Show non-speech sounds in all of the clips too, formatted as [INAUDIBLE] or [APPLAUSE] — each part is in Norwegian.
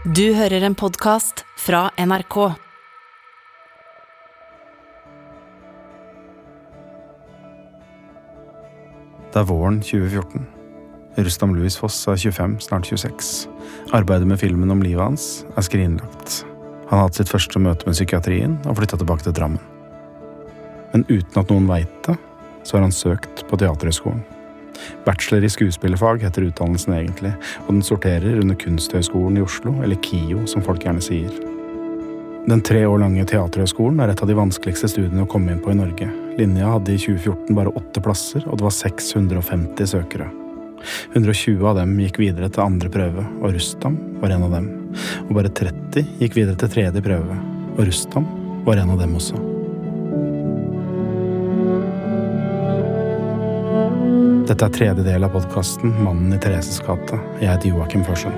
Du hører en podkast fra NRK. Det er våren 2014. Rustam Louis Foss er 25, snart 26. Arbeidet med filmen om livet hans er skrinlagt. Han har hatt sitt første møte med psykiatrien og flytta tilbake til Drammen. Men uten at noen veit det, så har han søkt på Teaterhøgskolen. Bachelor i skuespillerfag heter utdannelsen egentlig, og den sorterer under Kunsthøgskolen i Oslo, eller KIO som folk gjerne sier. Den tre år lange Teaterhøgskolen er et av de vanskeligste studiene å komme inn på i Norge. Linja hadde i 2014 bare åtte plasser, og det var 650 søkere. 120 av dem gikk videre til andre prøve, og Rustam var en av dem. Og bare 30 gikk videre til tredje prøve, og Rustam var en av dem også. Dette er tredje del av podkasten Mannen i Thereses gate. Jeg heter Joakim Førsund.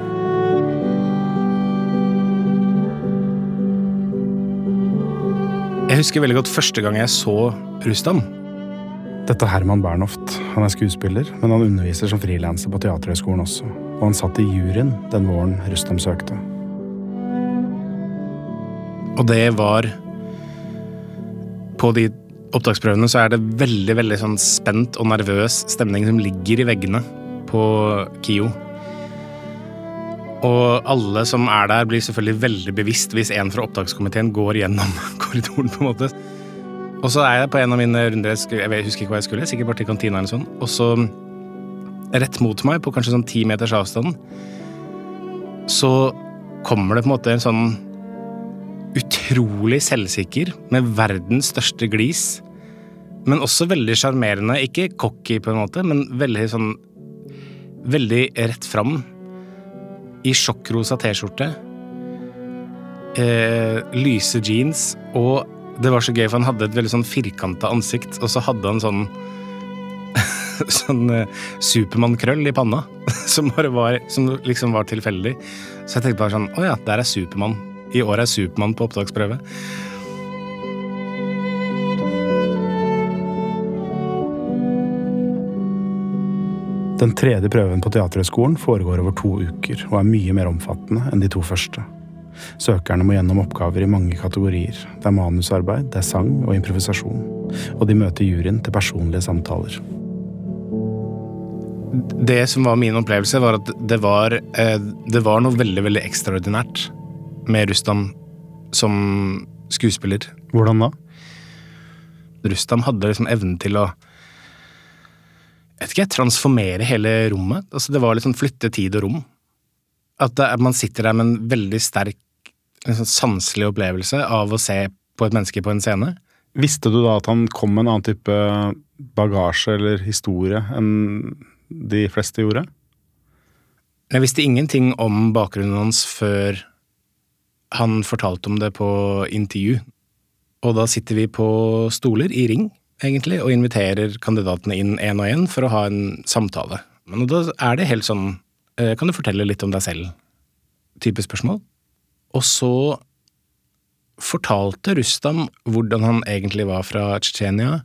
Jeg husker veldig godt første gang jeg så Rustam. Dette er Herman Bernhoft. Han er skuespiller, men han underviser som frilanser på Teaterhøgskolen også. Og han satt i juryen den våren Rustam søkte. Og det var På de opptaksprøvene så er det veldig veldig sånn spent og nervøs stemning som ligger i veggene på KIO. Og alle som er der, blir selvfølgelig veldig bevisst hvis en fra opptakskomiteen går gjennom [LAUGHS] korridoren. på en måte. Og så er jeg på en av mine runder Jeg husker ikke hva jeg skulle, sikkert bare til kantina eller sånn. Og så rett mot meg, på kanskje sånn ti meters avstand, så kommer det på en måte en sånn utrolig selvsikker, med verdens største glis, men også veldig sjarmerende. Ikke cocky, på en måte, men veldig sånn Veldig rett fram i sjokkrosa T-skjorte. Eh, lyse jeans. Og det var så gøy, for han hadde et veldig sånn firkanta ansikt, og så hadde han sånn [LAUGHS] Sånn eh, Supermann-krøll i panna, [LAUGHS] som bare var Som liksom var tilfeldig. Så jeg tenkte bare sånn Å ja, der er Supermann. I år er Supermann på opptaksprøve. Den tredje prøven på Teaterhøgskolen foregår over to uker og er mye mer omfattende enn de to første. Søkerne må gjennom oppgaver i mange kategorier. Det er manusarbeid, det er sang og improvisasjon. Og de møter juryen til personlige samtaler. Det som var min opplevelse, var at det var, eh, det var noe veldig, veldig ekstraordinært med Rustam som skuespiller. Hvordan da? Rustam hadde liksom evnen til å jeg vet ikke, transformere hele rommet. Altså, det var liksom flytte tid og rom. At det, man sitter der med en veldig sterk en sånn sanselig opplevelse av å se på et menneske på en scene. Visste du da at han kom med en annen type bagasje eller historie enn de fleste gjorde? Jeg visste ingenting om bakgrunnen hans før han fortalte om det på intervju. Og da sitter vi på stoler i ring egentlig, og inviterer kandidatene inn én og én for å ha en samtale. Men da er det helt sånn eh, Kan du fortelle litt om deg selv? Type spørsmål. Og så fortalte Rustam hvordan han egentlig var fra Tsjetsjenia.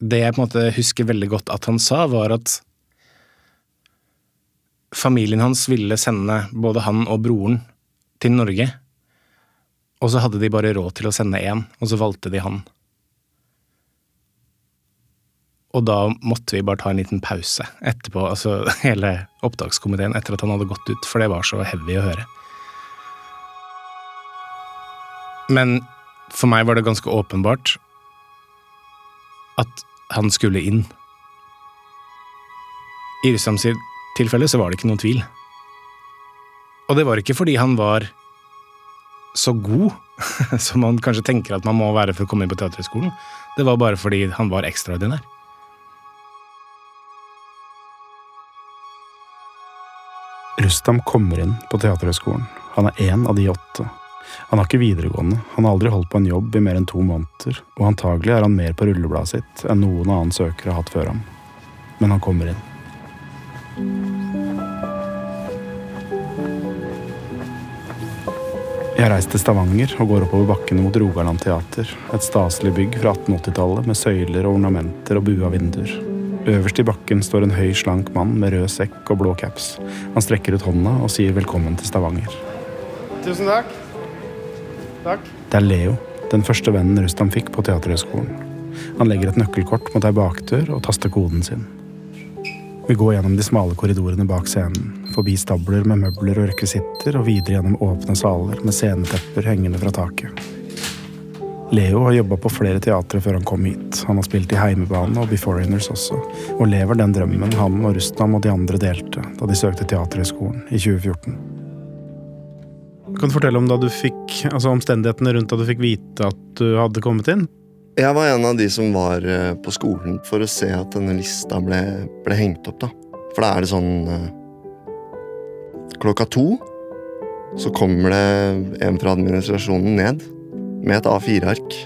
Det jeg på en måte husker veldig godt at han sa, var at familien hans ville sende både han og broren til Norge. Og så hadde de bare råd til å sende én, og så valgte de han. Og da måtte vi bare ta en liten pause etterpå, altså [LAUGHS] hele opptakskomiteen, etter at han hadde gått ut, for det var så heavy å høre. Men for meg var det ganske åpenbart at han skulle inn. I Rustams tilfelle så var det ikke noen tvil. Og det var ikke fordi han var så god [LAUGHS] som man kanskje tenker at man må være for å komme inn på Teaterhøgskolen. Det var bare fordi han var ekstraordinær. Rustam kommer inn på Teaterhøgskolen. Han er én av de åtte. Han har ikke videregående, han har aldri holdt på en jobb i mer enn to måneder, og antagelig er han mer på rullebladet sitt enn noen annen søker har hatt før ham. Men han kommer inn. Jeg reist til Stavanger og går oppover bakkene mot Rogaland teater. Et staselig bygg fra 1880-tallet med søyler og ornamenter og bua vinduer. Øverst i bakken står en høy, slank mann med rød sekk og blå caps. Han strekker ut hånda og sier velkommen til Stavanger. Tusen takk. Takk. Det er Leo, den første vennen Rustam fikk på Teaterhøgskolen. Han legger et nøkkelkort mot ei bakdør og taster koden sin. Vi går gjennom de smale korridorene bak scenen, forbi stabler med møbler og rekvisitter, og videre gjennom åpne saler med scenetepper hengende fra taket. Leo har jobba på flere teatre før han kom hit. Han har spilt i Heimebane og Beforeigners også, og lever den drømmen han og Rustam og de andre delte da de søkte Teaterhøgskolen i 2014. Kan du fortelle om da du fikk, altså omstendighetene rundt da du fikk vite at du hadde kommet inn? Jeg var en av de som var eh, på skolen for å se at denne lista ble, ble hengt opp. da. For da er det sånn eh, Klokka to så kommer det en fra administrasjonen ned med et A4-ark.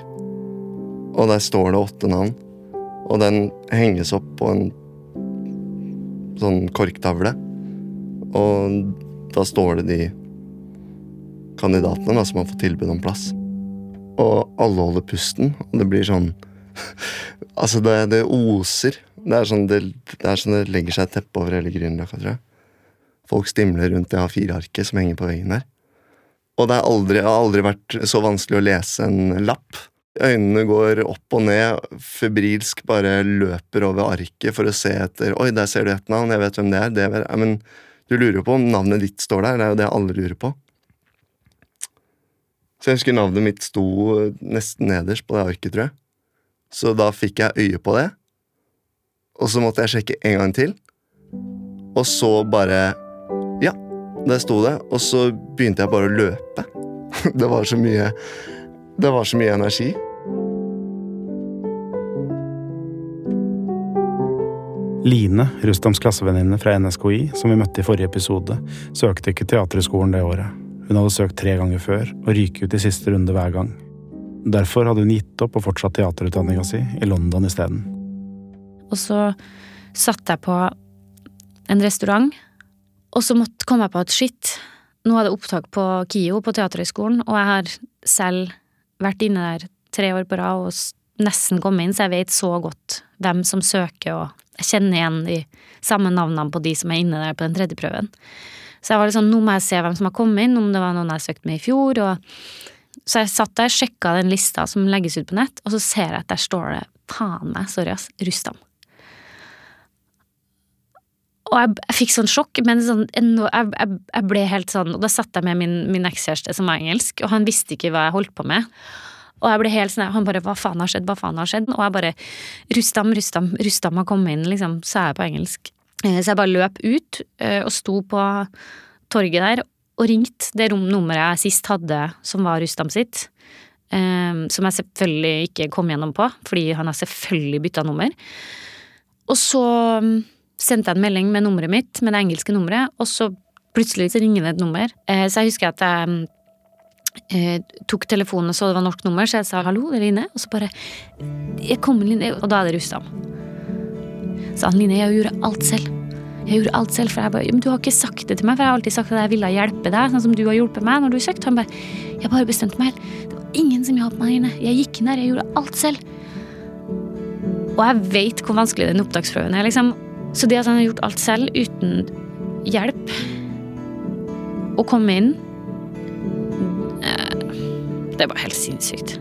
Og der står det åtte navn. Og den henges opp på en sånn korktavle. Og da står det de kandidatene da, som har fått tilbud om plass. Og alle holder pusten, og det blir sånn [LAUGHS] Altså, det, det oser. Det er, sånn det, det er sånn det legger seg et teppe over hele Grünerløkka, tror jeg. Folk stimler rundt det A4-arket som henger på veggen der. Og det har aldri, vært så vanskelig å lese en lapp. Øynene går opp og ned, febrilsk bare løper over arket for å se etter Oi, der ser du et navn, jeg vet hvem det er. Det er men du lurer på om navnet ditt står der. Det er jo det alle lurer på. Så jeg husker navnet mitt sto nesten nederst på det arket, tror jeg. Så da fikk jeg øye på det. Og så måtte jeg sjekke en gang til. Og så bare der sto det. Og så begynte jeg bare å løpe. [LAUGHS] Det var så mye Det var så mye energi. Line, Rustams klassevenninne fra NSKI, som vi møtte i forrige episode, søkte ikke Teaterhøgskolen det året. Hun hadde søkt tre ganger før, og ryket ut i siste runde hver gang. Derfor hadde hun gitt opp og fortsatt teaterutdanninga si i London isteden. Og så satt jeg på en restaurant, og så måtte, komme på at shit, nå er det opptak på KIO, på Teaterhøgskolen, og jeg har selv vært inne der tre år på rad og nesten kommet inn, så jeg vet så godt hvem som søker, og jeg kjenner igjen de samme navnene på de som er inne der på den tredje prøven. Så jeg var litt sånn, nå må jeg se hvem som har kommet inn, om det var noen jeg søkte med i fjor, og så jeg satt der, sjekka den lista som legges ut på nett, og så ser jeg at der står det faen meg, sorry ass, Rustam. Og jeg, jeg fikk sånn sjokk, men sånn, jeg, jeg, jeg, ble helt sånn Og da satt jeg med min, min ekskjæreste som var engelsk, og han visste ikke hva jeg holdt på med. Og jeg ble helt sånn, han bare 'hva faen har skjedd', hva faen har skjedd? Og jeg bare 'Rustam, Rustam, Rustam har kommet inn', liksom, sa jeg på engelsk. Så jeg bare løp ut og sto på torget der og ringte det nummeret jeg sist hadde, som var Rustam sitt. Som jeg selvfølgelig ikke kom gjennom på, fordi han har selvfølgelig bytta nummer. Og så sendte jeg en melding med nummeret mitt, med det engelske nummeret, og så plutselig så ringer det et nummer. Så jeg husker at jeg eh, tok telefonen og så det var norsk nummer, så jeg sa 'hallo, det er Line', og så bare 'jeg kommer Line', og da er det Rustam. Så han Line, jeg gjorde alt selv. Jeg gjorde alt selv, for jeg bare, men du har ikke sagt det til meg, for jeg har alltid sagt at jeg ville hjelpe deg, sånn som du har hjulpet meg når du søkte. Han bare, jeg bare bestemte meg. Det var ingen som hjalp meg, inne. Jeg gikk inn der, jeg gjorde alt selv. Og jeg vet hvor vanskelig den opptaksprøven er, liksom. Så det at han har gjort alt selv, uten hjelp, å komme inn det var helt sinnssykt.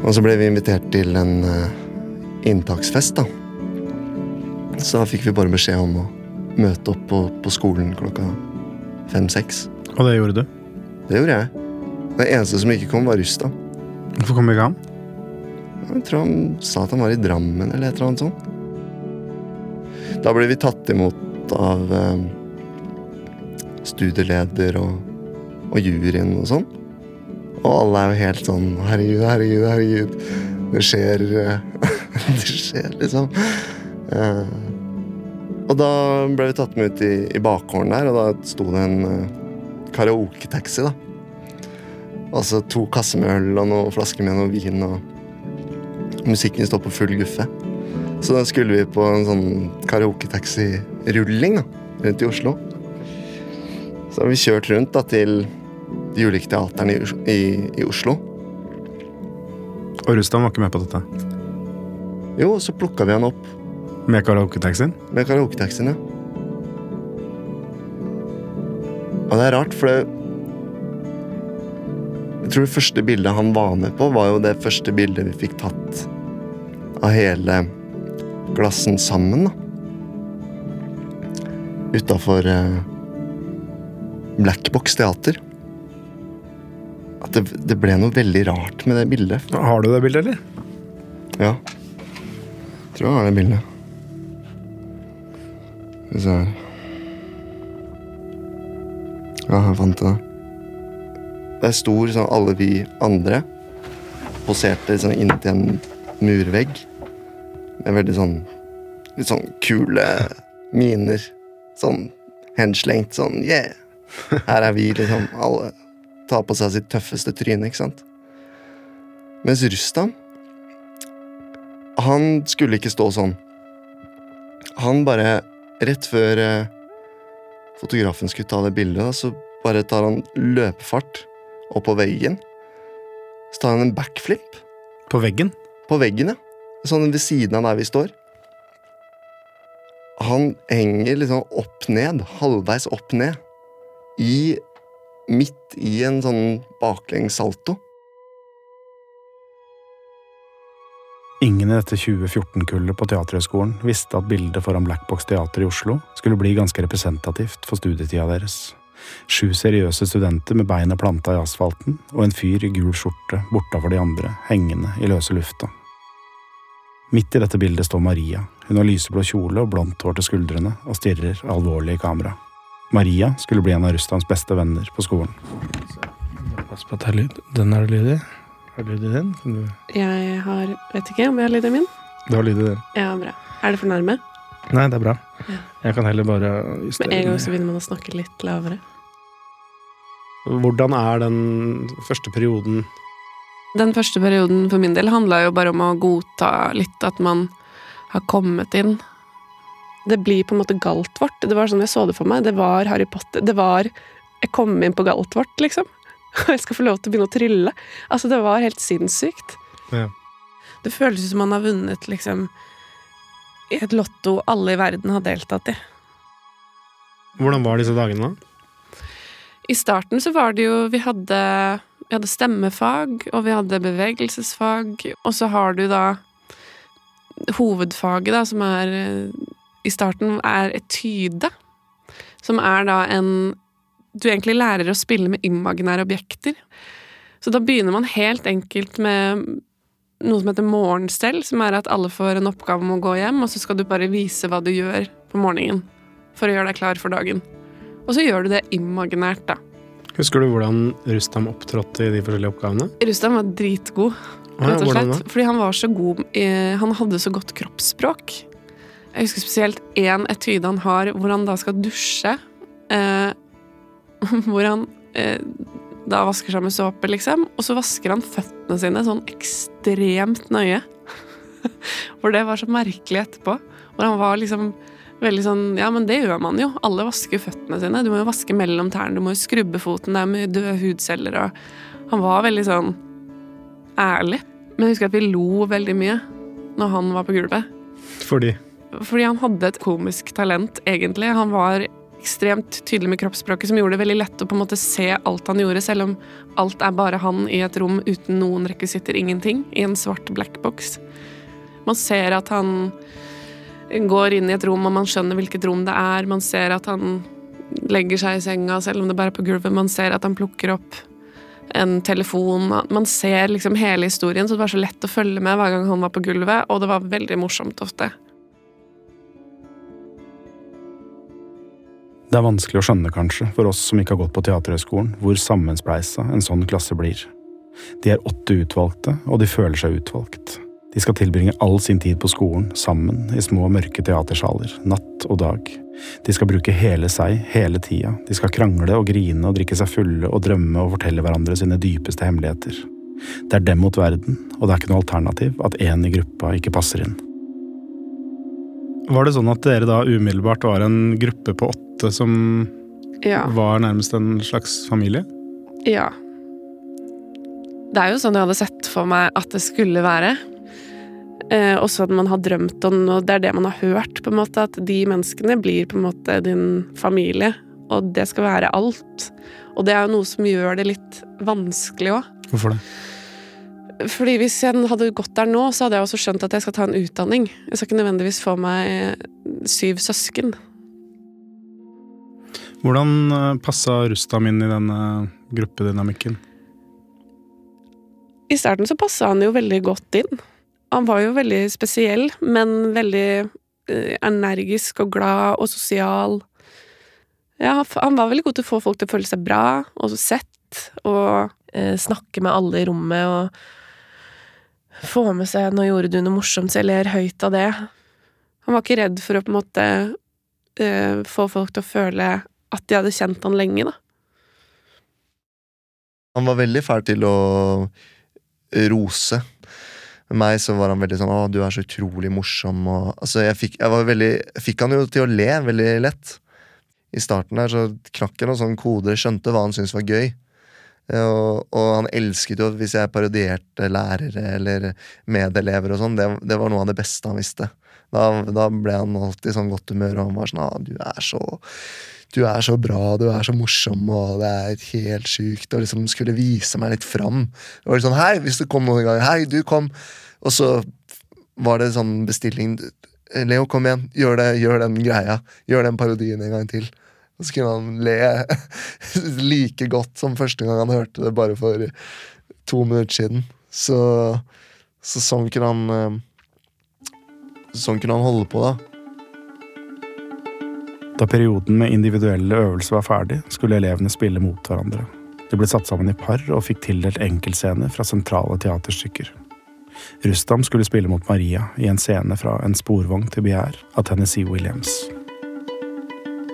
Og så ble vi invitert til en uh, inntaksfest, da. Så da fikk vi bare beskjed om å møte opp på, på skolen klokka fem-seks. Og det gjorde du? Det gjorde jeg. Det eneste som ikke kom, var Rusta. Hvorfor kom ikke han? Jeg tror han sa at han var i Drammen eller et eller annet sånt. Da ble vi tatt imot av eh, studieleder og og juryen og sånn. Og alle er jo helt sånn Herregud, herregud, herregud. Det skjer [LAUGHS] Det skjer, liksom. Eh, og da ble vi tatt med ut i, i bakgården der, og da sto det en eh, karaoketaxi, da. Altså to kasser med øl og noen flasker med noe vin, og musikken står på full guffe. Så da skulle vi på en sånn karaoketaxi-rulling rundt i Oslo. Så har vi kjørt rundt da til de ulike teaterne i, i, i, Oslo. Og Rustam var ikke med på dette? Jo, så plukka vi han opp Med karaoketaxien? med karaoketaxien, ja. Og det er rart, for det Jeg tror det første bildet han var med på, var jo det første bildet vi fikk tatt av hele glassen sammen, da. Utafor eh, Blackbox teater. At det, det ble noe veldig rart med det bildet. Har du det bildet, eller? Ja. Jeg Tror jeg har det bildet. Skal vi se her. Ja, jeg fant det. Det er stor sånn alle vi andre poserte sånn inntil en murvegg. Med veldig sånn litt sånn kule miner. Sånn henslengt sånn yeah! Her er vi, liksom. Alle tar på seg sitt tøffeste tryne, ikke sant? Mens Rustam han skulle ikke stå sånn. Han bare Rett før eh, fotografen skulle ta det bildet, så bare tar han løpefart opp på veggen. Så tar han en backflip På veggen? på veggen, ja. Sånn ved siden av der vi står. Han henger liksom opp ned, halvveis opp ned, i Midt i en sånn baklengs salto. Ingen i dette 2014-kullet på Teaterhøgskolen visste at bildet foran Blackbox teater i Oslo skulle bli ganske representativt for studietida deres. Sju seriøse studenter med beina planta i asfalten, og en fyr i gul skjorte bortafor de andre, hengende i løse lufta. Midt i dette bildet står Maria. Hun har lyseblå kjole og blondt hår til skuldrene og stirrer alvorlig i kamera. Maria skulle bli en av Russlands beste venner på skolen. Pass på at det er lyd. Den er det lyd i. Har du lyd i den? Du... Jeg har Vet ikke om jeg har lyd i min. du har lyd i den. Ja, bra. Er det for nærme? Nei, det er bra. Ja. Jeg kan heller bare Med en gang så begynner man å snakke litt lavere. Hvordan er den første perioden Den første perioden for min del handla jo bare om å godta litt at man har kommet inn. Det blir på en måte Galtvort. Det var sånn jeg så det for meg. Det var Harry Potter. Det var Jeg kom inn på Galtvort, liksom. [LAUGHS] Og jeg skal få lov til å begynne å trylle. Altså, det var helt sinnssykt. Ja. Det føles som man har vunnet, liksom, i et lotto alle i verden har deltatt i. Hvordan var disse dagene, da? I starten så var det jo Vi hadde, vi hadde stemmefag, og vi hadde bevegelsesfag, og så har du da hovedfaget, da, som er eh, I starten er etyde. Som er da en Du egentlig lærer å spille med imaginære objekter. Så da begynner man helt enkelt med noe som heter morgenstell, som er at alle får en oppgave om å gå hjem, og så skal du bare vise hva du gjør på morgenen for å gjøre deg klar for dagen. Og så gjør du det imaginært, da. Husker du hvordan Rustam opptrådte i de forskjellige oppgavene? Rustam var dritgod, rett og slett. Fordi han var så god Han hadde så godt kroppsspråk. Jeg husker spesielt én etyde han har hvor han da skal dusje. Eh, [LAUGHS] hvor han eh, da vasker seg med såpe, liksom. Og så vasker han føttene sine sånn ekstremt nøye. [LAUGHS] For det var så merkelig etterpå. Hvor han var liksom veldig sånn Ja, men det gjør man jo. Alle vasker føttene sine. Du må jo vaske mellom tærne, du må jo skrubbe foten. Det er mye døde hudceller og Han var veldig sånn ærlig. Men jeg husker at vi lo veldig mye når han var på gulvet. Fordi Fordi han hadde et komisk talent, egentlig. Han var ekstremt tydelig med kroppsspråket, som gjorde det veldig lett å på en måte se alt han gjorde, selv om alt er bare han i et rom uten noen rekvisitter, ingenting, i en svart blackbox. Man ser at han går inn i et rom, og man skjønner hvilket rom det er. Man ser at han legger seg i senga, selv om det bare er på gulvet. Man ser at han plukker opp en telefon. Man ser liksom hele historien, så det var så lett å følge med hver gang han var på gulvet, og det var veldig morsomt ofte. Det er vanskelig å skjønne, kanskje, for oss som ikke har gått på Teaterhøgskolen, hvor sammenspleisa en sånn klasse blir. De er åtte utvalgte, og de føler seg utvalgt. De skal tilbringe all sin tid på skolen, sammen, i små, mørke teatersaler, natt og dag. De skal bruke hele seg, hele tida. De skal krangle og grine og drikke seg fulle og drømme og fortelle hverandre sine dypeste hemmeligheter. Det er dem mot verden, og det er ikke noe alternativ at én i gruppa ikke passer inn. Var det sånn at dere da umiddelbart var en gruppe på åtte som Ja. var nærmest en slags familie? Ja. Det er jo sånn jeg hadde sett for meg at det skulle være. Eh, også at man har drømt om og det er det man har hørt, på en måte, at de menneskene blir på en måte din familie, og det skal være alt. Og det er jo noe som gjør det litt vanskelig òg. Hvorfor det? Fordi hvis jeg hadde gått der nå, så hadde jeg også skjønt at jeg skal ta en utdanning. Jeg skal ikke nødvendigvis få meg syv søsken. Hvordan eh, passa Rustam inn i denne gruppedynamikken? I starten så passa han jo veldig godt inn. Han var jo veldig spesiell, men veldig eh, energisk og glad og sosial. Ja, han var veldig god til å få folk til å føle seg bra og sett, og eh, snakke med alle i rommet og få med seg 'nå gjorde du noe morsomt', så jeg ler høyt av det. Han var ikke redd for å på en måte eh, få folk til å føle at de hadde kjent han lenge, da. Han var veldig fæl til å rose. Med meg så var han veldig sånn 'Å, du er så utrolig morsom', og altså, jeg fikk, jeg veldig, fikk han jo til å le veldig lett. I starten der så knakk jeg noen sånne koder, skjønte hva han syntes var gøy. Og, og han elsket jo hvis jeg parodierte lærere eller medelever og sånn. Det, det var noe av det beste han visste. Da, da ble han alltid sånn godt humør, og han var sånn ah, 'Du er så du er så bra, du er så morsom, og det er helt sjukt. Og liksom skulle vise meg litt fram. Det var litt sånn, hei, hvis du kom noen gang, hei, du kom. Og så var det sånn bestilling. Leo, kom igjen, gjør, det, gjør den greia. Gjør den parodien en gang til. Og så kunne han le [LAUGHS] like godt som første gang han hørte det bare for to minutter siden. Så, så sånn kunne han eh, Sånn kunne han holde på, da. Da perioden med individuelle øvelser var ferdig, skulle elevene spille mot hverandre. De ble satt sammen i par og fikk tildelt enkeltscener fra sentrale teaterstykker. Rustam skulle spille mot Maria i en scene fra En sporvogn til begjær av Tennessee Williams.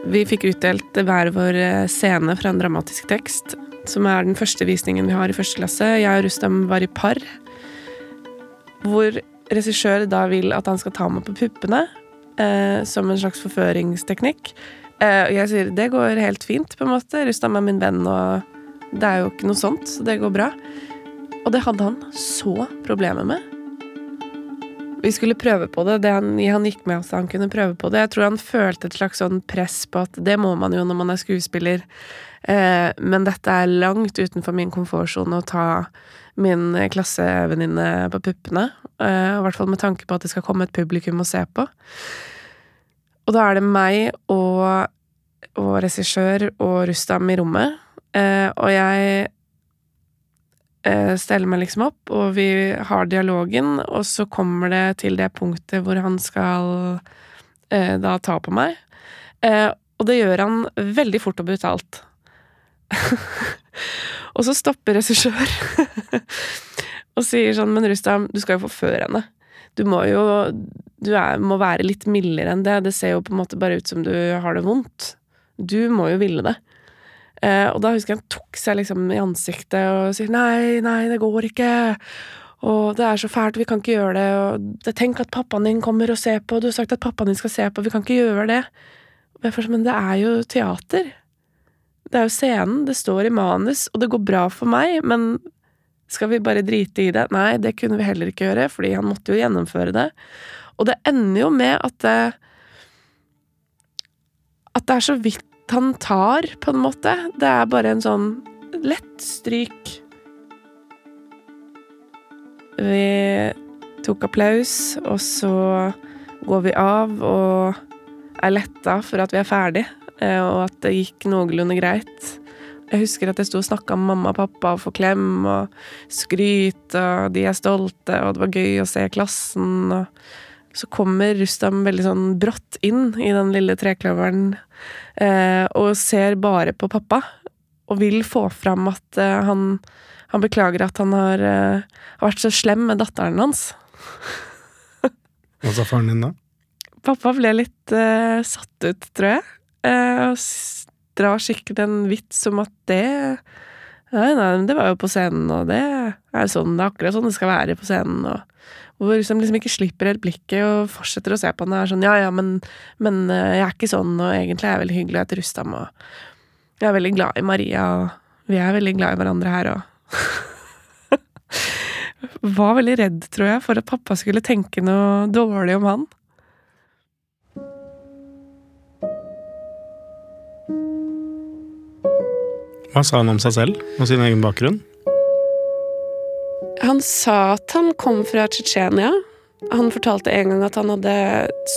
Vi fikk utdelt hver vår eh, scene fra en dramatisk tekst, som er den første visningen vi har i første klasse. Jeg og Rustam var i par, hvor regissør da vil at han skal ta meg på puppene, eh, som en slags forføringsteknikk. Eh, og jeg sier det går helt fint, på en måte. Rustam er min venn, og det er jo ikke noe sånt, så det går bra. Og det hadde han så problemer med. Vi skulle prøve på det. det han, han gikk med at han kunne prøve på det. Jeg tror han følte et slags sånn press på at det må man jo når man er skuespiller. Eh, men dette er langt utenfor min komfortsone å ta min klassevenninne på puppene. Eh, I hvert fall med tanke på at det skal komme et publikum å se på. Og da er det meg og, og regissør og Rustam i rommet. Eh, og jeg eh, steller meg liksom opp, og vi har dialogen, og så kommer det til det punktet hvor han skal eh, da ta på meg. Eh, og det gjør han veldig fort og brutalt. [LAUGHS] og så stopper regissør [LAUGHS] og sier sånn Men Rustam, du skal jo forføre henne. Du må jo Du er, må være litt mildere enn det. Det ser jo på en måte bare ut som du har det vondt. Du må jo ville det. Eh, og da husker jeg han tok seg liksom i ansiktet og sier nei, nei, det går ikke. Og det er så fælt, vi kan ikke gjøre det. Og tenk at pappaen din kommer og ser på, du har sagt at pappaen din skal se på, vi kan ikke gjøre det. Får sånn, Men det er jo teater. Det er jo scenen, det står i manus, og det går bra for meg, men skal vi bare drite i det? Nei, det kunne vi heller ikke gjøre, fordi han måtte jo gjennomføre det. Og det ender jo med at det At det er så vidt han tar, på en måte. Det er bare en sånn lett stryk. Vi tok applaus, og så går vi av og er letta for at vi er ferdig, eh, og at det gikk noenlunde greit. Jeg husker at jeg sto og snakka med mamma og pappa og få klem og skryt, og de er stolte, og det var gøy å se klassen. og Så kommer Rustam veldig sånn brått inn i den lille trekløveren eh, og ser bare på pappa. Og vil få fram at eh, han, han beklager at han har, eh, har vært så slem med datteren hans. Hva sa faren din da? Pappa ble litt eh, satt ut, tror jeg. Eh, drar sikkert en vits om at det Nei, nei, det var jo på scenen, og det er sånn, det er akkurat sånn det skal være på scenen. Og hvor liksom, liksom ikke slipper helt blikket og fortsetter å se på henne og er sånn, ja, ja, men, men eh, jeg er ikke sånn, og egentlig er jeg veldig hyggelig og heter Rustam, og jeg er veldig glad i Maria, og vi er veldig glad i hverandre her, og [LAUGHS] var veldig redd, tror jeg, for at pappa skulle tenke noe dårlig om han. Hva sa han om seg selv og sin egen bakgrunn? Han sa at han kom fra Tsjetsjenia. Han fortalte en gang at han hadde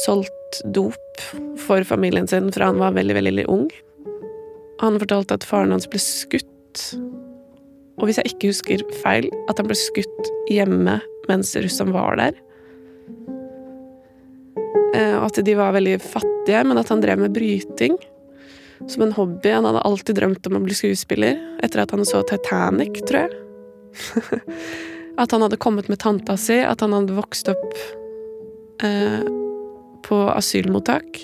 solgt dop for familien sin fra han var veldig, veldig ung. Han fortalte at faren hans ble skutt. Og hvis jeg ikke husker feil, at han ble skutt hjemme mens Russland var der. Eh, Og at de var veldig fattige, men at han drev med bryting som en hobby. Han hadde alltid drømt om å bli skuespiller, etter at han så Titanic, tror jeg. [LAUGHS] at han hadde kommet med tanta si, at han hadde vokst opp eh, på asylmottak.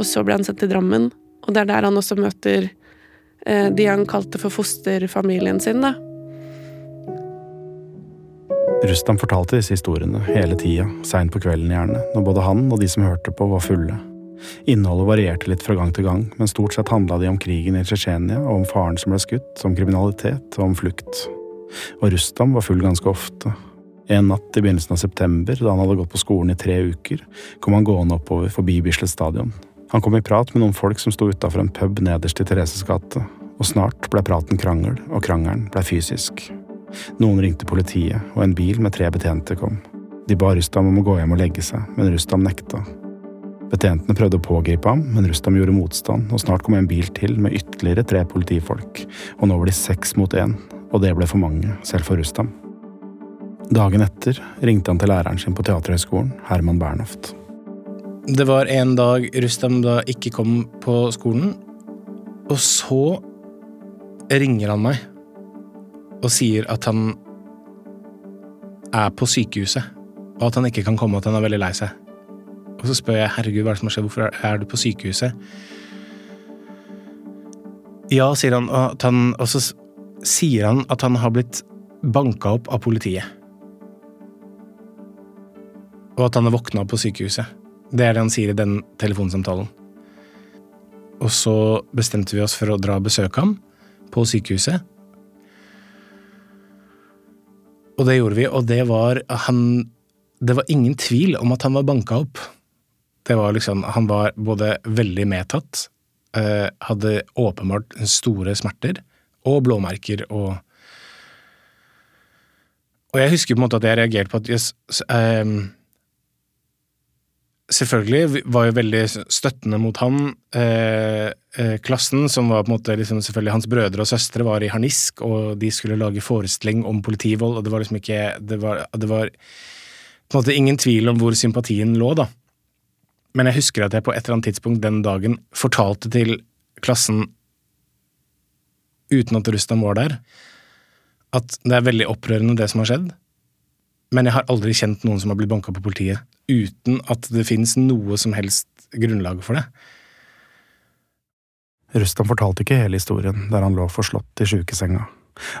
Og så ble han sendt til Drammen, og det er der han også møter eh, de han kalte for fosterfamilien sin, da. Rustam fortalte disse historiene hele tida, seint på kvelden gjerne, når både han og de som hørte på, var fulle. Innholdet varierte litt fra gang til gang, men stort sett handla de om krigen i Tsjetsjenia, om faren som ble skutt, om kriminalitet og om flukt. Og Rustam var full ganske ofte. En natt i begynnelsen av september, da han hadde gått på skolen i tre uker, kom han gående oppover forbi Bislett stadion. Han kom i prat med noen folk som sto utafor en pub nederst i Thereses gate, og snart ble praten krangel, og krangelen ble fysisk. Noen ringte politiet, og en bil med tre betjente kom. De ba Rustam om å gå hjem og legge seg, men Rustam nekta. Betjentene prøvde å pågripe ham, men Rustam gjorde motstand, og snart kom en bil til med ytterligere tre politifolk, og nå var de seks mot én, og det ble for mange, selv for Rustam. Dagen etter ringte han til læreren sin på Teaterhøgskolen, Herman Bernhoft. Det var en dag Rustam da ikke kom på skolen, og så ringer han meg og sier at han er på sykehuset, og at han ikke kan komme, at han er veldig lei seg. Og så spør jeg herregud, hva er det som har skjedd, hvorfor er- du på sykehuset? Ja, sier han, og, han, og så sier han at han har blitt banka opp av politiet. Og at han har våkna opp på sykehuset. Det er det han sier i den telefonsamtalen. Og så bestemte vi oss for å dra og besøke ham på sykehuset. Og det gjorde vi, og det var han Det var ingen tvil om at han var banka opp. Det var liksom Han var både veldig medtatt, eh, hadde åpenbart store smerter, og blåmerker og Og jeg husker på en måte at jeg reagerte på at yes, ehm, Selvfølgelig var jo veldig støttende mot han. Eh, eh, klassen, som var på en måte liksom selvfølgelig hans brødre og søstre, var i harnisk, og de skulle lage forestilling om politivold, og det var liksom ikke Det var, det var på en måte ingen tvil om hvor sympatien lå, da. Men jeg husker at jeg på et eller annet tidspunkt den dagen fortalte til klassen, uten at Rustam var der, at det er veldig opprørende det som har skjedd, men jeg har aldri kjent noen som har blitt banka på politiet uten at det finnes noe som helst grunnlag for det. Rustam fortalte ikke hele historien der han lå forslått i sjukesenga.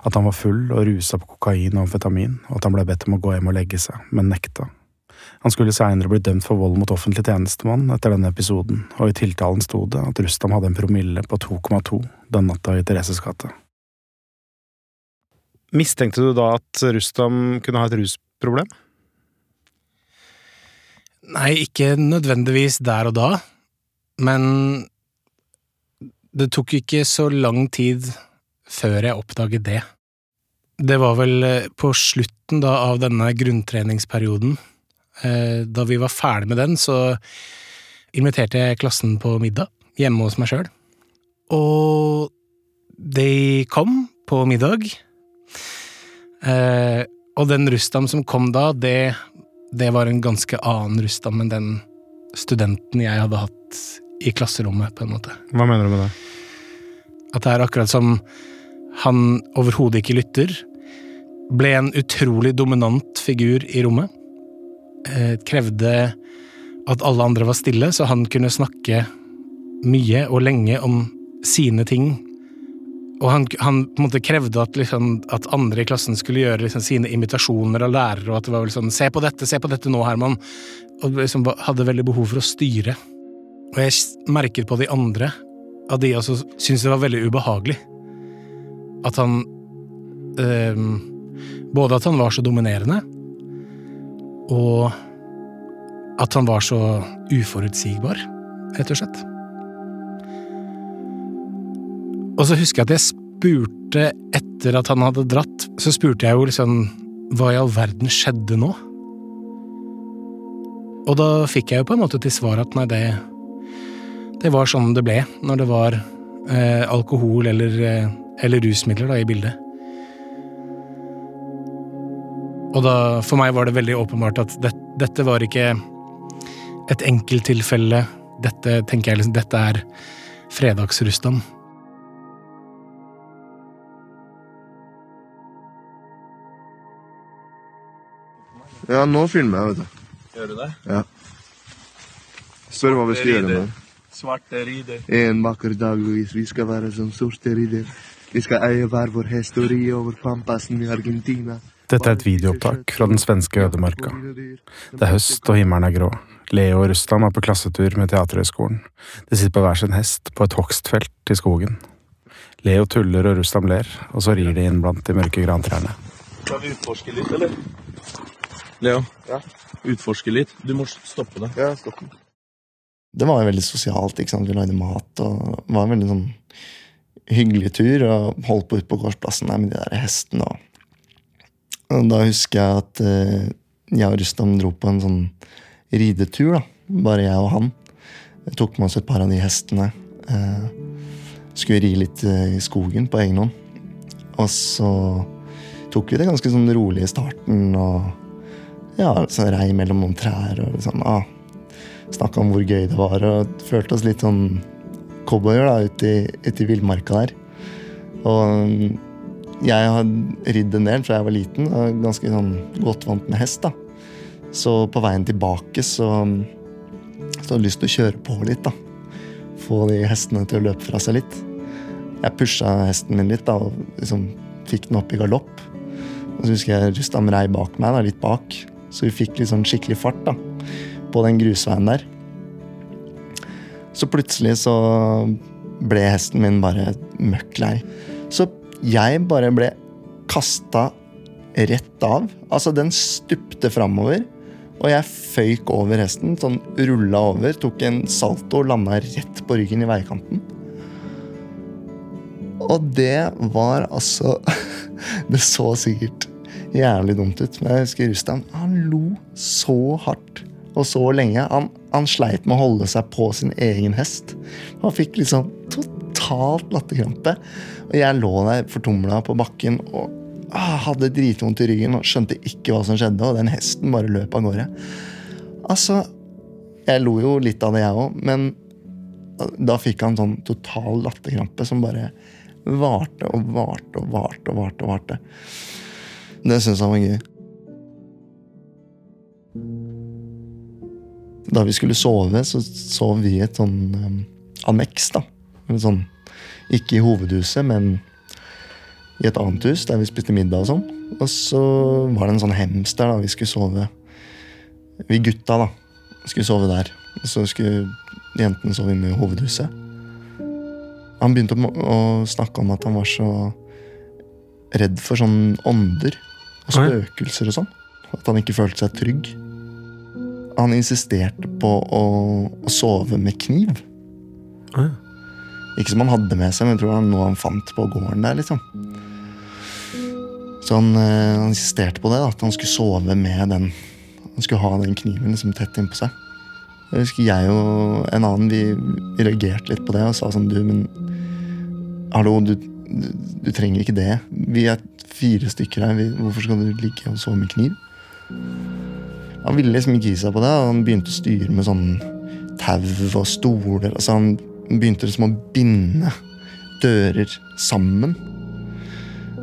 At han var full og rusa på kokain og amfetamin, og at han ble bedt om å gå hjem og legge seg, men nekta. Han skulle seinere bli dømt for vold mot offentlig tjenestemann etter denne episoden, og i tiltalen sto det at Rustam hadde en promille på 2,2 den natta i Thereses gate. Mistenkte du da at Rustam kunne ha et rusproblem? Nei, ikke nødvendigvis der og da, men det tok ikke så lang tid før jeg oppdaget det. Det var vel på slutten da av denne grunntreningsperioden. Eh, Da vi var ferdig med den, så inviterte jeg klassen på middag hjemme hos meg sjøl. Og de kom på middag. Eh, og den Rustam som kom da, det, det var en ganske annen Rustam enn den studenten jeg hadde hatt i klasserommet, på en måte. Hva mener du med det? At det er akkurat som han overhodet ikke lytter. Ble en utrolig dominant figur i rommet. Eh, krevde at alle andre var stille, så han kunne snakke mye og lenge om sine ting. Og han, han krevde at, liksom, at andre i klassen skulle gjøre liksom, sine imitasjoner av lærere, og at det var vel sånn 'Se på dette, se på dette nå, Herman'. Og liksom hadde veldig behov for å styre. Og jeg merket på de andre at de også syntes det var veldig ubehagelig. At han øh, Både at han var så dominerende, og at han var så uforutsigbar, rett og slett. Og så husker jeg at jeg spurte etter at han hadde dratt, så spurte jeg jo liksom hva i all verden skjedde nå? Og da fikk jeg jo på en måte til svar at nei, det Det var sånn det ble når det var eh, alkohol eller, eh, eller rusmidler da i bildet. Og da, for meg var det veldig åpenbart at det, dette var ikke et enkelttilfelle. Dette tenker jeg liksom, dette er fredagsrustan. Ja, nå filmer jeg, vet du. Gjør du det? Ja. Spør hva vi skal gjøre med Svarte rider. En vakker dag, vi skal være som sorte ridder. Vi skal eie hver vår historie over pampasen i Argentina. Dette er et videoopptak fra den svenske ødemarka. Det er høst, og himmelen er grå. Leo og Rustam er på klassetur med Teaterhøgskolen. De sitter på hver sin hest på et hogstfelt i skogen. Leo tuller og Rustam ler, og så rir de inn blant de mørke grantrærne. Skal vi utforske litt, eller? Leo, Ja. utforske litt. Du må stoppe det. Ja, stopp. Det var jo veldig sosialt. ikke sant? Vi lagde mat, og det var en veldig sånn hyggelig tur. Og holdt på ute på gårdsplassen der med de der hestene. Og, og da husker jeg at eh, jeg og Rustam dro på en sånn ridetur. da. Bare jeg og han. Jeg tok med oss et par av de hestene. Eh, skulle ri litt eh, i skogen på egen hånd. Og så tok vi det ganske sånn rolig i starten. og ja, så rei mellom noen trær og liksom, ah, snakka om hvor gøy det var. Og følte oss litt sånn cowboyer ute i, ute i villmarka der. Og jeg har ridd en del fra jeg var liten og ganske sånn godt vant med hest. da. Så på veien tilbake så, så hadde jeg lyst til å kjøre på litt. da. Få de hestene til å løpe fra seg litt. Jeg pusha hesten min litt da, og liksom fikk den opp i galopp. Og så husker jeg Rustam rei bak meg, da, litt bak. Så vi fikk litt sånn skikkelig fart da, på den grusveien der. Så plutselig så ble hesten min bare møkk lei. Så jeg bare ble kasta rett av. Altså, den stupte framover, og jeg føyk over hesten. Sånn rulla over, tok en salto og landa rett på ryggen i veikanten. Og det var altså [LAUGHS] Det så sikkert jævlig dumt ut, men jeg husker Rustam. Han lo så hardt og så lenge. Han, han sleit med å holde seg på sin egen hest. Han fikk liksom totalt latterkrampe. Og jeg lå der fortumla på bakken og ah, hadde dritvondt i ryggen og skjønte ikke hva som skjedde, og den hesten bare løp av gårde. Altså, jeg lo jo litt av det, jeg òg, men da fikk han sånn total latterkrampe som bare varte og varte og varte og varte. og varte. Det syntes han var gøy. Da vi skulle sove, så sov vi i et sånn um, anneks. da. Et sånn, ikke i hovedhuset, men i et annet hus der vi spiste middag og sånn. Og så var det en sånn hems der da vi skulle sove. Vi gutta da, skulle sove der. Og så skulle jentene sove inne i hovedhuset. Han begynte å, snakke om at han var så redd for sånn ånder og spøkelser og sånn. At han ikke følte seg trygg. Han insisterte på å, å sove med kniv. Oi. Ikke som han hadde med seg, men jeg tror det var noe han fant på gården der. liksom. Så han, eh, han insisterte på det, at han skulle sove med den. Han skulle ha den kniven liksom tett innpå seg. Jeg husker jeg og en annen vi, vi reagerte litt på det og sa sånn Du, men hallo, du, du, du trenger ikke det. Vi er fire stykker her. Vi, hvorfor skal du ligge og sove med kniv? Han ville liksom ikke gi seg på det. og Han begynte å styre med sånn tau og stoler. Altså han begynte liksom å binde dører sammen.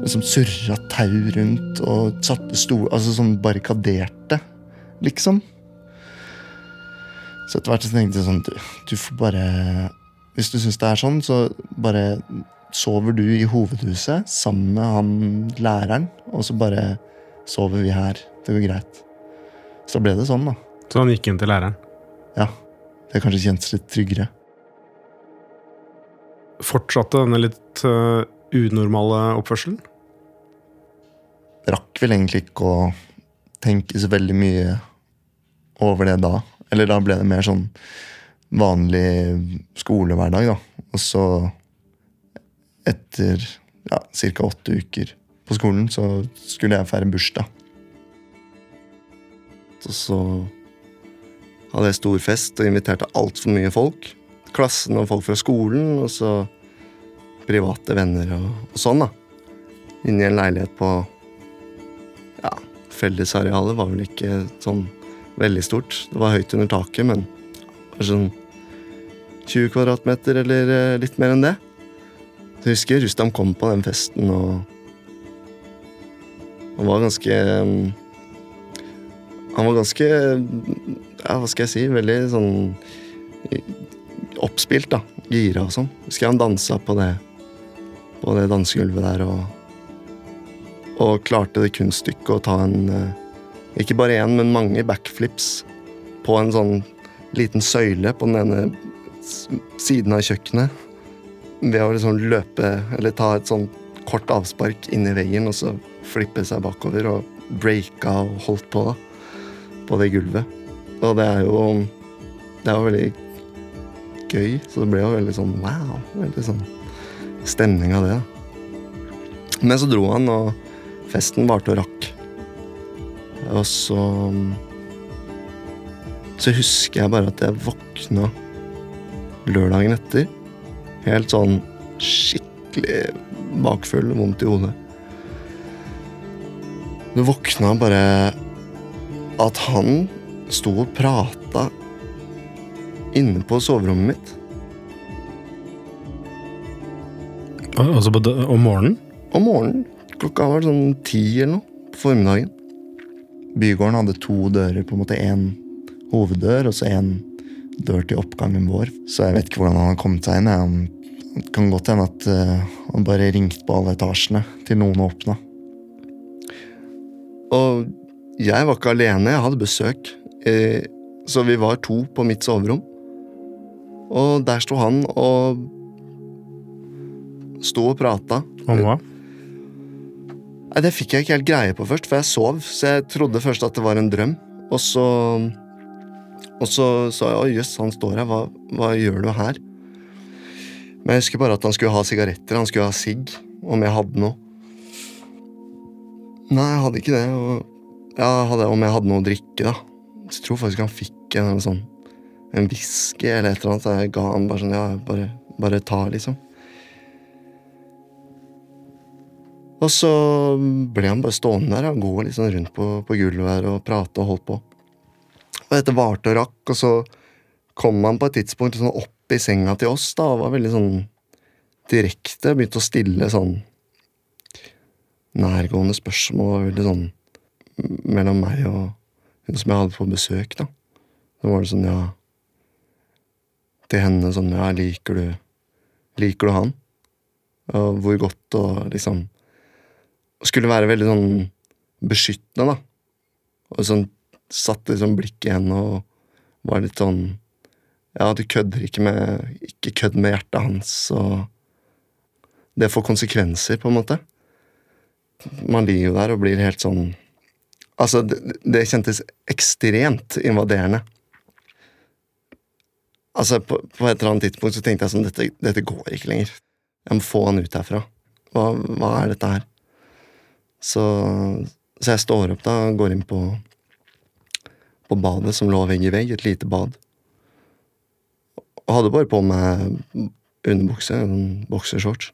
Som surra tau rundt og satte stol... Altså sånn barrikaderte, liksom. Så etter hvert så tenkte jeg sånn du, du får bare Hvis du syns det er sånn, så bare sover du i hovedhuset sammen med han læreren, og så bare sover vi her. Det går greit. Så da ble det sånn, da. Så han gikk inn til læreren. Ja. Det kanskje kjentes litt tryggere. Fortsatte denne litt uh, unormale oppførselen? Rakk vel egentlig ikke å tenke så veldig mye over det da. Eller da ble det mer sånn vanlig skolehverdag, da. Og så, etter ja, ca. åtte uker på skolen, så skulle jeg feire bursdag. Og så hadde jeg stor fest og inviterte altfor mye folk. Klassen og folk fra skolen, og så private venner og, og sånn, da. Inni en leilighet på Ja, fellesarealet var vel ikke sånn veldig stort. Det var høyt under taket, men kanskje sånn 20 kvadratmeter eller eh, litt mer enn det. Jeg husker Rustam kom på den festen, og han var ganske mm, Han var ganske Ja, hva skal jeg si? Veldig sånn oppspilt, da. Gira og sånn. Husker han dansa på det på det dansegulvet der og Og klarte det kunststykket å ta en eh, Ikke bare én, men mange backflips på en sånn liten søyle på den ene siden av kjøkkenet. Ved å liksom løpe, eller ta et sånn kort avspark inn i veggen, og så flippe seg bakover og breaka og holdt på, da. På det gulvet. Og det er jo Det er jo veldig gøy, så det ble jo veldig sånn wow. Veldig sånn stemning av det. Men så dro han, og festen varte og rakk. Og så Så husker jeg bare at jeg våkna lørdagen etter. Helt sånn skikkelig bakfull vondt i hodet. Du våkna bare at han sto og prata inne på soverommet mitt. Altså på, om morgenen? Om morgenen. Klokka var sånn ti eller noe på formiddagen. Bygården hadde to dører, på en måte én hoveddør og så én dør til oppgangen vår. Så jeg vet ikke hvordan han har kommet seg inn. Han- kan godt hende at uh, han bare ringte på alle etasjene til noen åpna. Og jeg var ikke alene, jeg hadde besøk. Eh, så vi var to på mitt soverom. Og der sto han og sto og prata. Om hva? Nei, Det fikk jeg ikke helt greie på først, for jeg sov. Så jeg trodde først at det var en drøm. Og så Og så sa jeg 'Å, jøss, han står her. Hva, hva gjør du her?' Men jeg husker bare at han skulle ha sigaretter. Han skulle ha sigg. Om jeg hadde noe. Nei, jeg hadde ikke det. Og ja, hadde, om jeg hadde noe å drikke, da. Så jeg tror faktisk han fikk en, en sånn En whisky eller et eller annet. Så jeg ga han bare sånn Ja, bare, bare ta, liksom. Og så ble han bare stående der og gå liksom rundt på, på gulvet her og prate og holdt på. Og dette varte og rakk, og så kom han på et tidspunkt sånn opp i senga til oss da, og var veldig sånn direkte. Begynte å stille sånn nærgående spørsmål. og Veldig sånn mellom meg og hun som jeg hadde på besøk, da. Så var det sånn, ja Til henne sånn, ja, liker du Liker du han? Og hvor godt og liksom skulle være veldig sånn beskyttende, da. Og sånn satte liksom blikket i henne og var litt sånn Ja, du kødder ikke med Ikke kødd med hjertet hans, og Det får konsekvenser, på en måte. Man ligger jo der og blir helt sånn Altså, det, det kjentes ekstremt invaderende. Altså, på, på et eller annet tidspunkt så tenkte jeg sånn Dette, dette går ikke lenger. Jeg må få han ut herfra. Hva, hva er dette her? Så, så jeg står opp da og går inn på, på badet som lå vegg i vegg, et lite bad. Og hadde bare på meg underbukse, en boksershorts.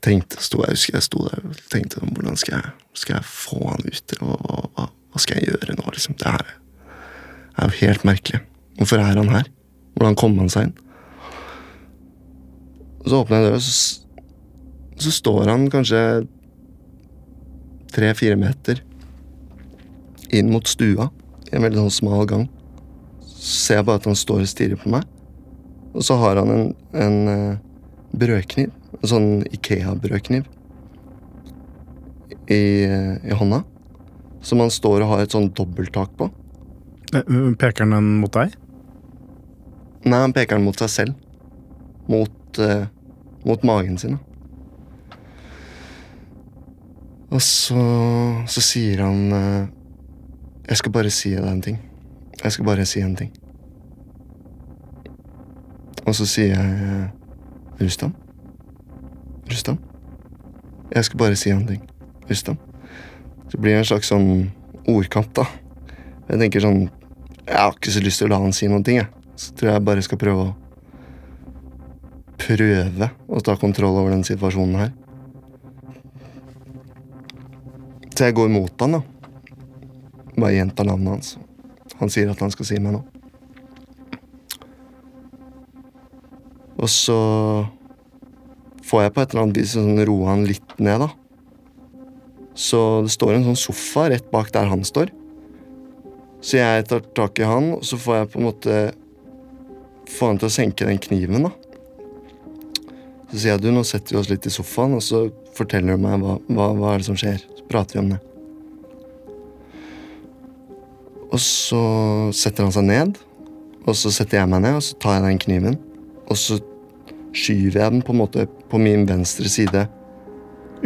Tenkte, sto, jeg husker jeg sto der og tenkte hvordan skal jeg, skal jeg få han ut? Og, hva, hva, skal jeg gjøre nå? Liksom? Det her er jo helt merkelig. Hvorfor er han her? Hvordan kom han seg inn? Så åpner jeg døra, så så står han kanskje tre-fire meter inn mot stua i en veldig sånn smal gang. Så ser jeg bare at han står og stirrer på meg. Og så har han en, en eh, brødkniv, en sånn Ikea-brødkniv, i, eh, i hånda. Som han står og har et sånn dobbelttak på. Eh, Peker han den mot deg? Nei, han peker den mot seg selv. Mot, uh, mot magen sin. Og så, så sier han uh, Jeg skal bare si deg en ting. Jeg skal bare si en ting. Og så sier jeg uh, Rustam? Rustam? Jeg skal bare si en ting. Rustam. Så blir det en slags sånn ordkamp, da. Jeg tenker sånn Jeg har ikke så lyst til å la han si noen ting, jeg. Så tror jeg bare skal prøve å Prøve å ta kontroll over den situasjonen her. Så jeg går mot han, da. Bare gjentar navnet hans. Han sier at han skal si meg noe. Og så får jeg på et eller annet vis sånn roa han litt ned, da. Så det står en sånn sofa rett bak der han står. Så jeg tar tak i han, og så får jeg på en måte få han til å senke den kniven, da. Så sier jeg du, nå setter vi oss litt i sofaen, og så forteller du meg hva, hva, hva er det som skjer. Så prater vi om det. Og så setter han seg ned, og så setter jeg meg ned, og så tar jeg den kniven. Og så skyver jeg den på en måte på min venstre side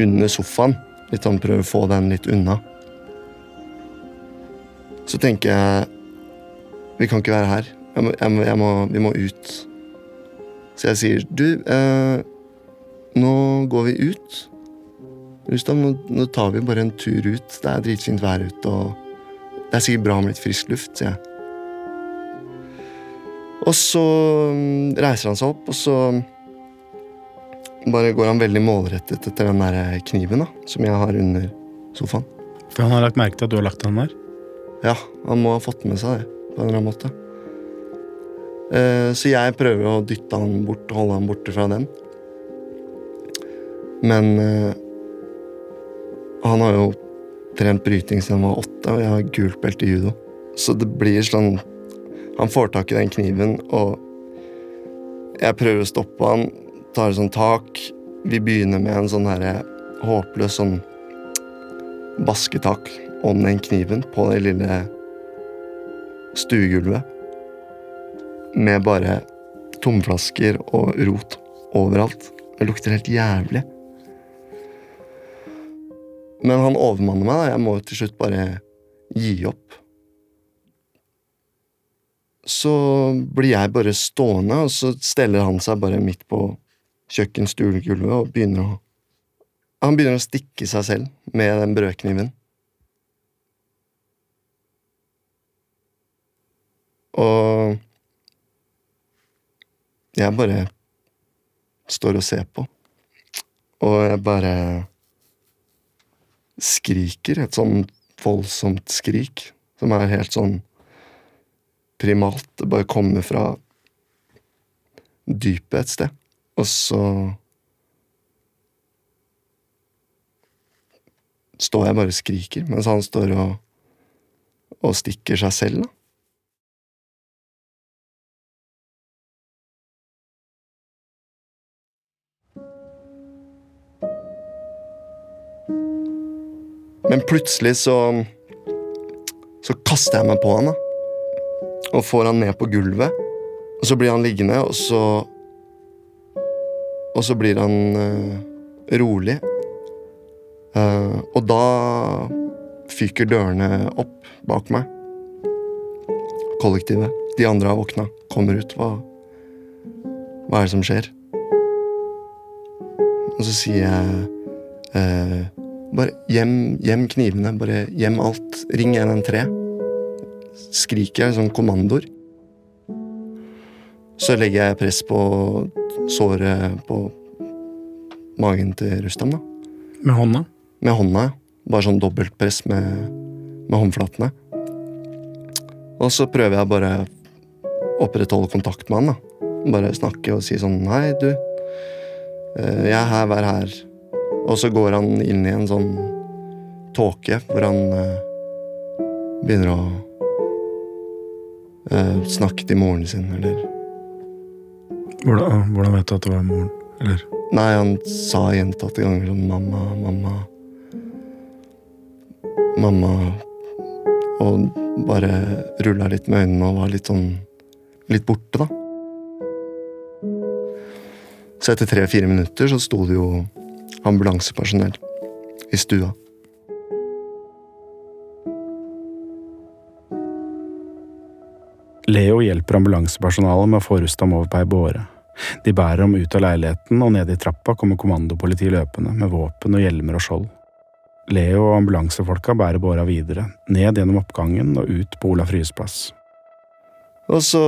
under sofaen. Litt sånn prøver å få den litt unna. Så tenker jeg Vi kan ikke være her. Jeg må, jeg må, jeg må, vi må ut. Så jeg sier du, eh, nå går vi ut. Rustam, nå, nå tar vi bare en tur ut. Det er dritfint vær ute, og det er sikkert bra med litt frisk luft, sier jeg. Og så mm, reiser han seg opp, og så bare går han veldig målrettet etter den der kniven da, som jeg har under sofaen. For han har lagt merke til at du har lagt den der? Ja, han må ha fått med seg det på en eller annen måte. Eh, så jeg prøver å dytte han bort, holde han borte fra den. Men eh, han har jo trent bryting siden han var åtte, og jeg har gult belte i judo. Så det blir sånn Han får tak i den kniven, og jeg prøver å stoppe han, tar et sånt tak. Vi begynner med en sånn håpløs sånn basketak om den kniven på det lille stuegulvet. Med bare tomflasker og rot overalt. Det lukter helt jævlig. Men han overmanner meg. da. Jeg må til slutt bare gi opp. Så blir jeg bare stående, og så steller han seg bare midt på kjøkkenstuegulvet og begynner å Han begynner å stikke seg selv med den brødkniven. Og jeg bare står og ser på. Og jeg bare skriker et sånn voldsomt skrik som er helt sånn primalt. Det bare kommer fra dypet et sted. Og så står jeg bare og skriker, mens han står og, og stikker seg selv, da. Men plutselig så Så kaster jeg meg på han, da. Og får han ned på gulvet. Og så blir han liggende, og så Og så blir han uh, rolig. Uh, og da fyker dørene opp bak meg. Kollektivet. De andre har våkna. Kommer ut. Hva, hva er det som skjer? Og så sier jeg eh, bare gjem, gjem knivene. Bare gjem alt. Ring 113. Skriker jeg sånn kommandoer. Så legger jeg press på såret på magen til Rustam, da. Med hånda? Med hånda. Bare sånn dobbeltpress med, med håndflatene. Og så prøver jeg bare opprettholde kontakt med han, da. Bare snakke og si sånn Hei, du. eh, Jeg er her, vær her. Og så går han inn i en sånn tåke hvor han eh, begynner å eh, snakke til moren sin, eller Hvordan, hvordan vet du at det var moren? Eller Nei, han sa gjentatte ganger sånn mamma, mamma Mamma Og bare rulla litt med øynene og var litt sånn Litt borte, da. Så etter tre-fire minutter så sto det jo ambulansepersonell i stua. Leo hjelper ambulansepersonalet med å få rustet ham over på ei båre. De bærer ham ut av leiligheten, og nede i trappa kommer kommandopolitiet løpende med våpen og hjelmer og skjold. Leo og ambulansefolka bærer båra videre, ned gjennom oppgangen og ut på Olaf Ryes plass. Og så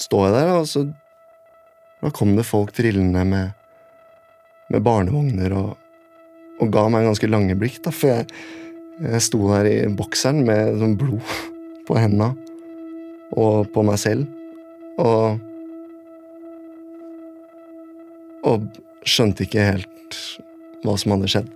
står jeg der, og så Da kom det folk trillende med med barnevogner og, og ga meg ganske lange blikk, da, for jeg, jeg sto der i bokseren med sånn blod [LAUGHS] på henda og på meg selv, og Og skjønte ikke helt hva som hadde skjedd.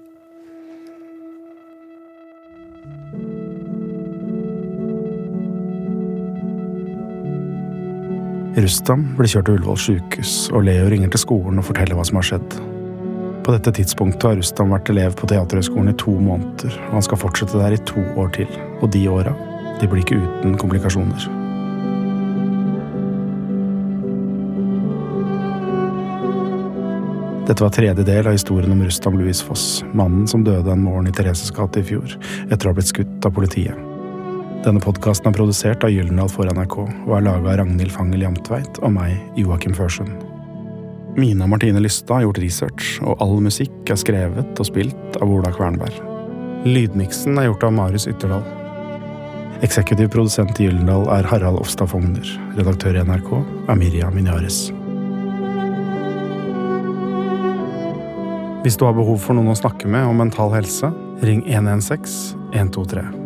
Rustam blir kjørt til Ullevål sjukehus, og Leo ringer til skolen og forteller hva som har skjedd. På dette tidspunktet har Rustam vært elev på Teaterhøgskolen i to måneder, og han skal fortsette der i to år til. Og de åra, de blir ikke uten komplikasjoner. Dette var tredje del av historien om Rustam Louis Foss, mannen som døde en morgen i Thereses gate i fjor, etter å ha blitt skutt av politiet. Denne podkasten er produsert av Gyldendal for NRK og er laga av Ragnhild Fangel Jamtveit og meg, Joakim Førsund. Mina Martine Lystad har gjort research, og all musikk er skrevet og spilt av Ola Kvernberg. Lydmiksen er gjort av Marius Ytterdal. Eksekutiv produsent i Gyldendal er Harald Ofstad Fogner. Redaktør i NRK er Mirja Minyares. Hvis du har behov for noen å snakke med om mental helse, ring 116 123.